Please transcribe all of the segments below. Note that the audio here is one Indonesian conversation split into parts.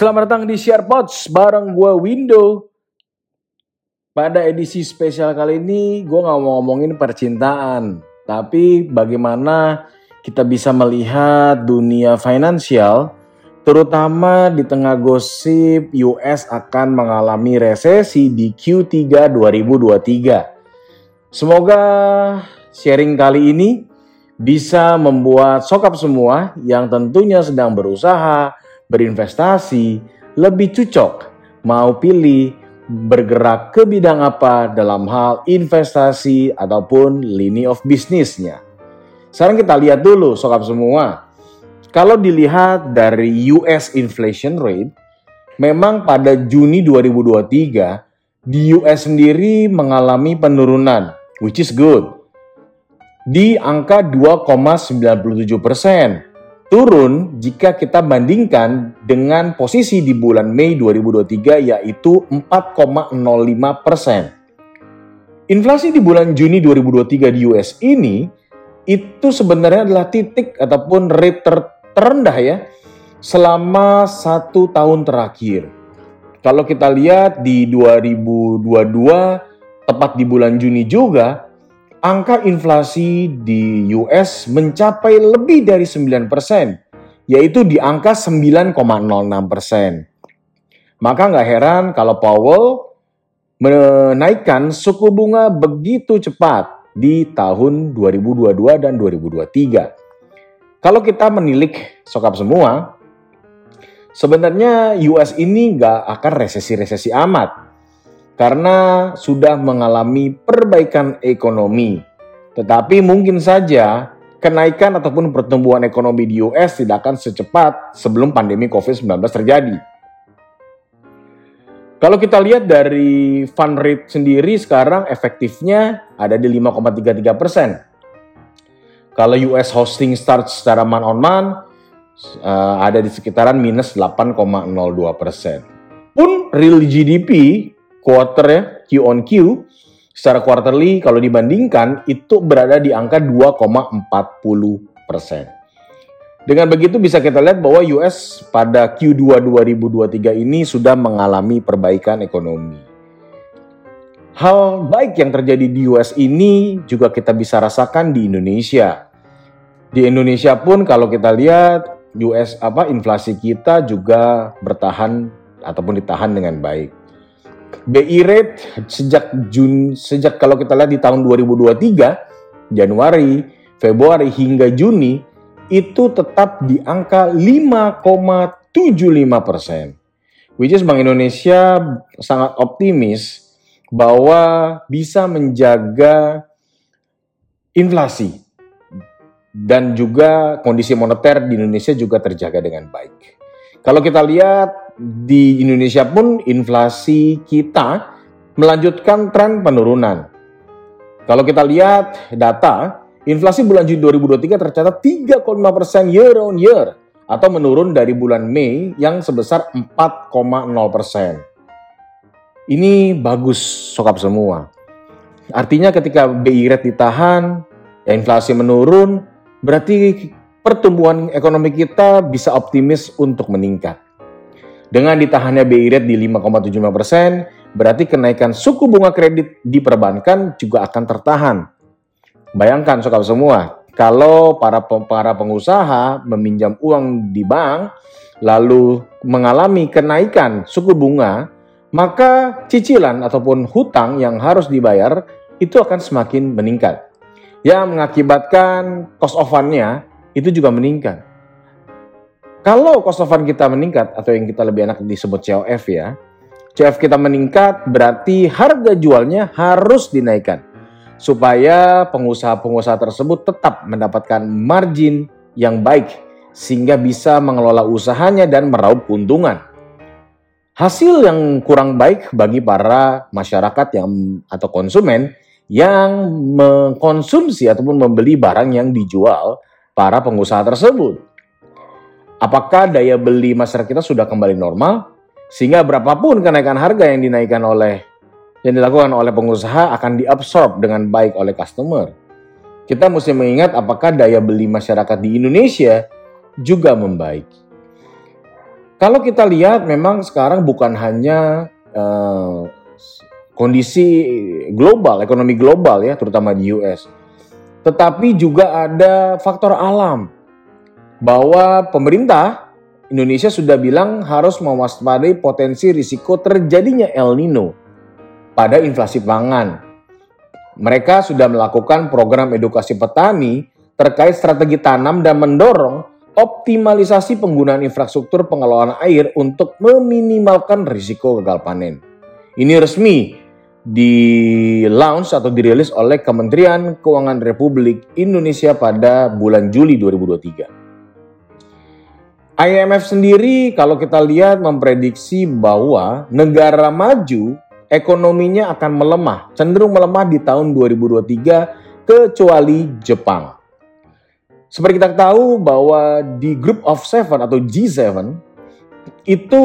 Selamat datang di SharePods bareng gue Window. Pada edisi spesial kali ini gue gak mau ngomongin percintaan. Tapi bagaimana kita bisa melihat dunia finansial terutama di tengah gosip US akan mengalami resesi di Q3 2023. Semoga sharing kali ini bisa membuat sokap semua yang tentunya sedang berusaha berinvestasi lebih cocok mau pilih bergerak ke bidang apa dalam hal investasi ataupun lini of bisnisnya. Sekarang kita lihat dulu sokap semua. Kalau dilihat dari US inflation rate, memang pada Juni 2023 di US sendiri mengalami penurunan, which is good. Di angka 2,97 persen turun jika kita bandingkan dengan posisi di bulan Mei 2023 yaitu 4,05 persen. Inflasi di bulan Juni 2023 di US ini itu sebenarnya adalah titik ataupun rate ter terendah ya selama satu tahun terakhir. Kalau kita lihat di 2022 tepat di bulan Juni juga angka inflasi di US mencapai lebih dari 9%, yaitu di angka 9,06%. Maka nggak heran kalau Powell menaikkan suku bunga begitu cepat di tahun 2022 dan 2023. Kalau kita menilik sokap semua, sebenarnya US ini nggak akan resesi-resesi amat karena sudah mengalami perbaikan ekonomi. Tetapi mungkin saja kenaikan ataupun pertumbuhan ekonomi di US tidak akan secepat sebelum pandemi COVID-19 terjadi. Kalau kita lihat dari fund rate sendiri sekarang efektifnya ada di 5,33 persen. Kalau US hosting start secara month on uh, ada di sekitaran minus 8,02 persen. Pun real GDP quarter ya, Q on Q, secara quarterly kalau dibandingkan itu berada di angka 2,40 persen. Dengan begitu bisa kita lihat bahwa US pada Q2 2023 ini sudah mengalami perbaikan ekonomi. Hal baik yang terjadi di US ini juga kita bisa rasakan di Indonesia. Di Indonesia pun kalau kita lihat US apa inflasi kita juga bertahan ataupun ditahan dengan baik. BI rate sejak Jun sejak kalau kita lihat di tahun 2023 Januari, Februari hingga Juni itu tetap di angka 5,75 persen. Which is Bank Indonesia sangat optimis bahwa bisa menjaga inflasi dan juga kondisi moneter di Indonesia juga terjaga dengan baik. Kalau kita lihat di Indonesia pun inflasi kita melanjutkan tren penurunan. Kalau kita lihat data, inflasi bulan Juni 2023 tercatat 3,5% year on year atau menurun dari bulan Mei yang sebesar 4,0%. Ini bagus sokap semua. Artinya ketika BI rate ditahan, ya inflasi menurun, berarti pertumbuhan ekonomi kita bisa optimis untuk meningkat. Dengan ditahannya BI rate di 5,75 persen, berarti kenaikan suku bunga kredit di perbankan juga akan tertahan. Bayangkan sobat semua, kalau para para pengusaha meminjam uang di bank lalu mengalami kenaikan suku bunga, maka cicilan ataupun hutang yang harus dibayar itu akan semakin meningkat. Yang mengakibatkan cost of fund-nya itu juga meningkat. Kalau cost of fund kita meningkat atau yang kita lebih enak disebut COF ya, COF kita meningkat berarti harga jualnya harus dinaikkan supaya pengusaha-pengusaha tersebut tetap mendapatkan margin yang baik sehingga bisa mengelola usahanya dan meraup keuntungan. Hasil yang kurang baik bagi para masyarakat yang atau konsumen yang mengkonsumsi ataupun membeli barang yang dijual para pengusaha tersebut. Apakah daya beli masyarakat kita sudah kembali normal? Sehingga berapapun kenaikan harga yang dinaikkan oleh yang dilakukan oleh pengusaha akan diabsorb dengan baik oleh customer. Kita mesti mengingat apakah daya beli masyarakat di Indonesia juga membaik. Kalau kita lihat memang sekarang bukan hanya uh, kondisi global, ekonomi global ya, terutama di US. Tetapi juga ada faktor alam bahwa pemerintah Indonesia sudah bilang harus mewaspadai potensi risiko terjadinya El Nino pada inflasi pangan. Mereka sudah melakukan program edukasi petani terkait strategi tanam dan mendorong optimalisasi penggunaan infrastruktur pengelolaan air untuk meminimalkan risiko gagal panen. Ini resmi di launch atau dirilis oleh Kementerian Keuangan Republik Indonesia pada bulan Juli 2023. IMF sendiri kalau kita lihat memprediksi bahwa negara maju ekonominya akan melemah, cenderung melemah di tahun 2023 kecuali Jepang. Seperti kita tahu bahwa di Group of Seven atau G7 itu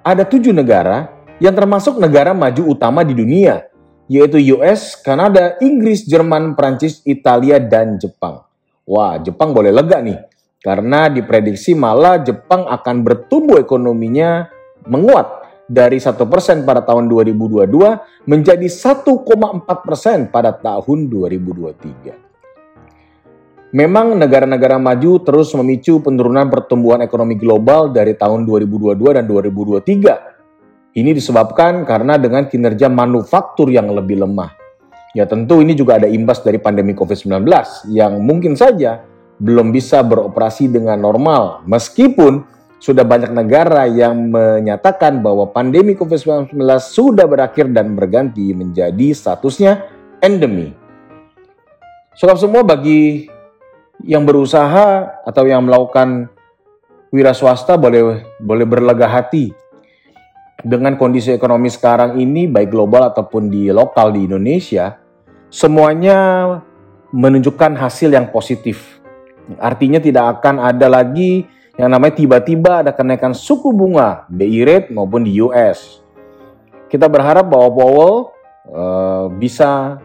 ada tujuh negara yang termasuk negara maju utama di dunia, yaitu US, Kanada, Inggris, Jerman, Prancis, Italia, dan Jepang. Wah, Jepang boleh lega nih, karena diprediksi malah Jepang akan bertumbuh ekonominya menguat dari satu persen pada tahun 2022 menjadi 1,4 persen pada tahun 2023. Memang negara-negara maju terus memicu penurunan pertumbuhan ekonomi global dari tahun 2022 dan 2023. Ini disebabkan karena dengan kinerja manufaktur yang lebih lemah. Ya tentu ini juga ada imbas dari pandemi COVID-19 yang mungkin saja belum bisa beroperasi dengan normal meskipun sudah banyak negara yang menyatakan bahwa pandemi COVID-19 sudah berakhir dan berganti menjadi statusnya endemi. Sobat semua bagi yang berusaha atau yang melakukan wira swasta boleh boleh berlega hati dengan kondisi ekonomi sekarang ini baik global ataupun di lokal di Indonesia semuanya menunjukkan hasil yang positif. Artinya tidak akan ada lagi yang namanya tiba-tiba ada kenaikan suku bunga BI rate maupun di US. Kita berharap bahwa Powell uh, bisa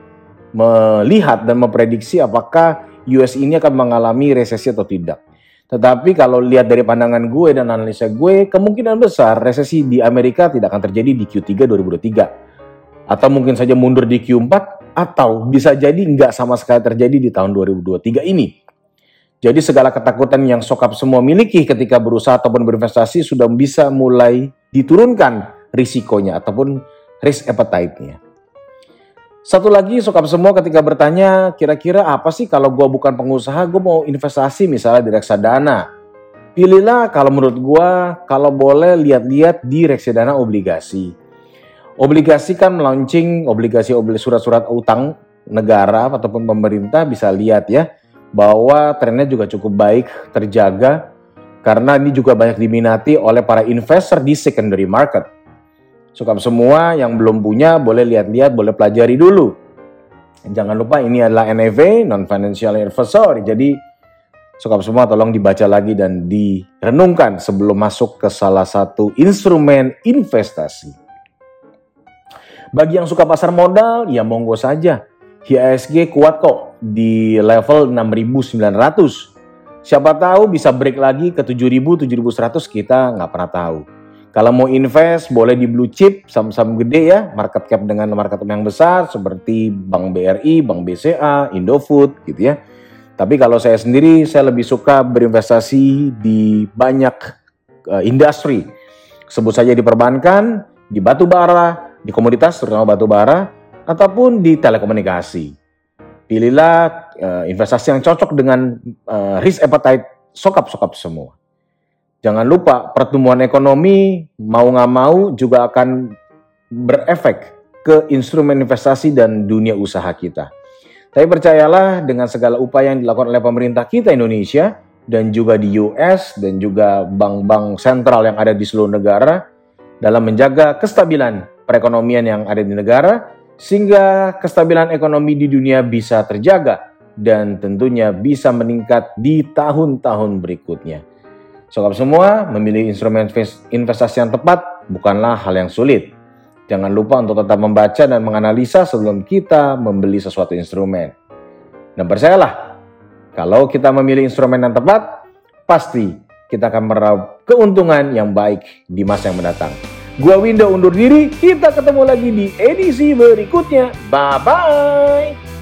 melihat dan memprediksi apakah US ini akan mengalami resesi atau tidak. Tetapi kalau lihat dari pandangan gue dan analisa gue, kemungkinan besar resesi di Amerika tidak akan terjadi di Q3 2023. Atau mungkin saja mundur di Q4, atau bisa jadi nggak sama sekali terjadi di tahun 2023 ini. Jadi segala ketakutan yang sokap semua miliki ketika berusaha ataupun berinvestasi sudah bisa mulai diturunkan risikonya ataupun risk appetite-nya. Satu lagi sokap semua ketika bertanya, kira-kira apa sih kalau gue bukan pengusaha, gue mau investasi misalnya di reksadana. Pilihlah kalau menurut gue, kalau boleh lihat-lihat di reksadana obligasi. Obligasi kan obligasi obligasi surat-surat utang negara ataupun pemerintah bisa lihat ya bahwa trennya juga cukup baik terjaga karena ini juga banyak diminati oleh para investor di secondary market. Suka semua yang belum punya boleh lihat-lihat, boleh pelajari dulu. Jangan lupa ini adalah NAV, non-financial advisory. Jadi suka semua tolong dibaca lagi dan direnungkan sebelum masuk ke salah satu instrumen investasi. Bagi yang suka pasar modal, ya monggo saja. IHSG kuat kok di level 6.900. Siapa tahu bisa break lagi ke 7.000, 7.100 kita nggak pernah tahu. Kalau mau invest boleh di blue chip, saham-saham gede ya, market cap dengan market cap yang besar seperti Bank BRI, Bank BCA, Indofood gitu ya. Tapi kalau saya sendiri saya lebih suka berinvestasi di banyak uh, industri. Sebut saja di perbankan, di batu bara, di komoditas terutama batu bara ataupun di telekomunikasi. Pilihlah uh, investasi yang cocok dengan uh, risk appetite sokap-sokap semua. Jangan lupa pertumbuhan ekonomi mau nggak mau juga akan berefek ke instrumen investasi dan dunia usaha kita. Tapi percayalah dengan segala upaya yang dilakukan oleh pemerintah kita Indonesia dan juga di US dan juga bank-bank sentral yang ada di seluruh negara dalam menjaga kestabilan perekonomian yang ada di negara sehingga kestabilan ekonomi di dunia bisa terjaga dan tentunya bisa meningkat di tahun-tahun berikutnya. Sobat semua, memilih instrumen investasi yang tepat bukanlah hal yang sulit. Jangan lupa untuk tetap membaca dan menganalisa sebelum kita membeli sesuatu instrumen. Dan percayalah, kalau kita memilih instrumen yang tepat, pasti kita akan meraup keuntungan yang baik di masa yang mendatang. Gua Window undur diri, kita ketemu lagi di edisi berikutnya. Bye-bye!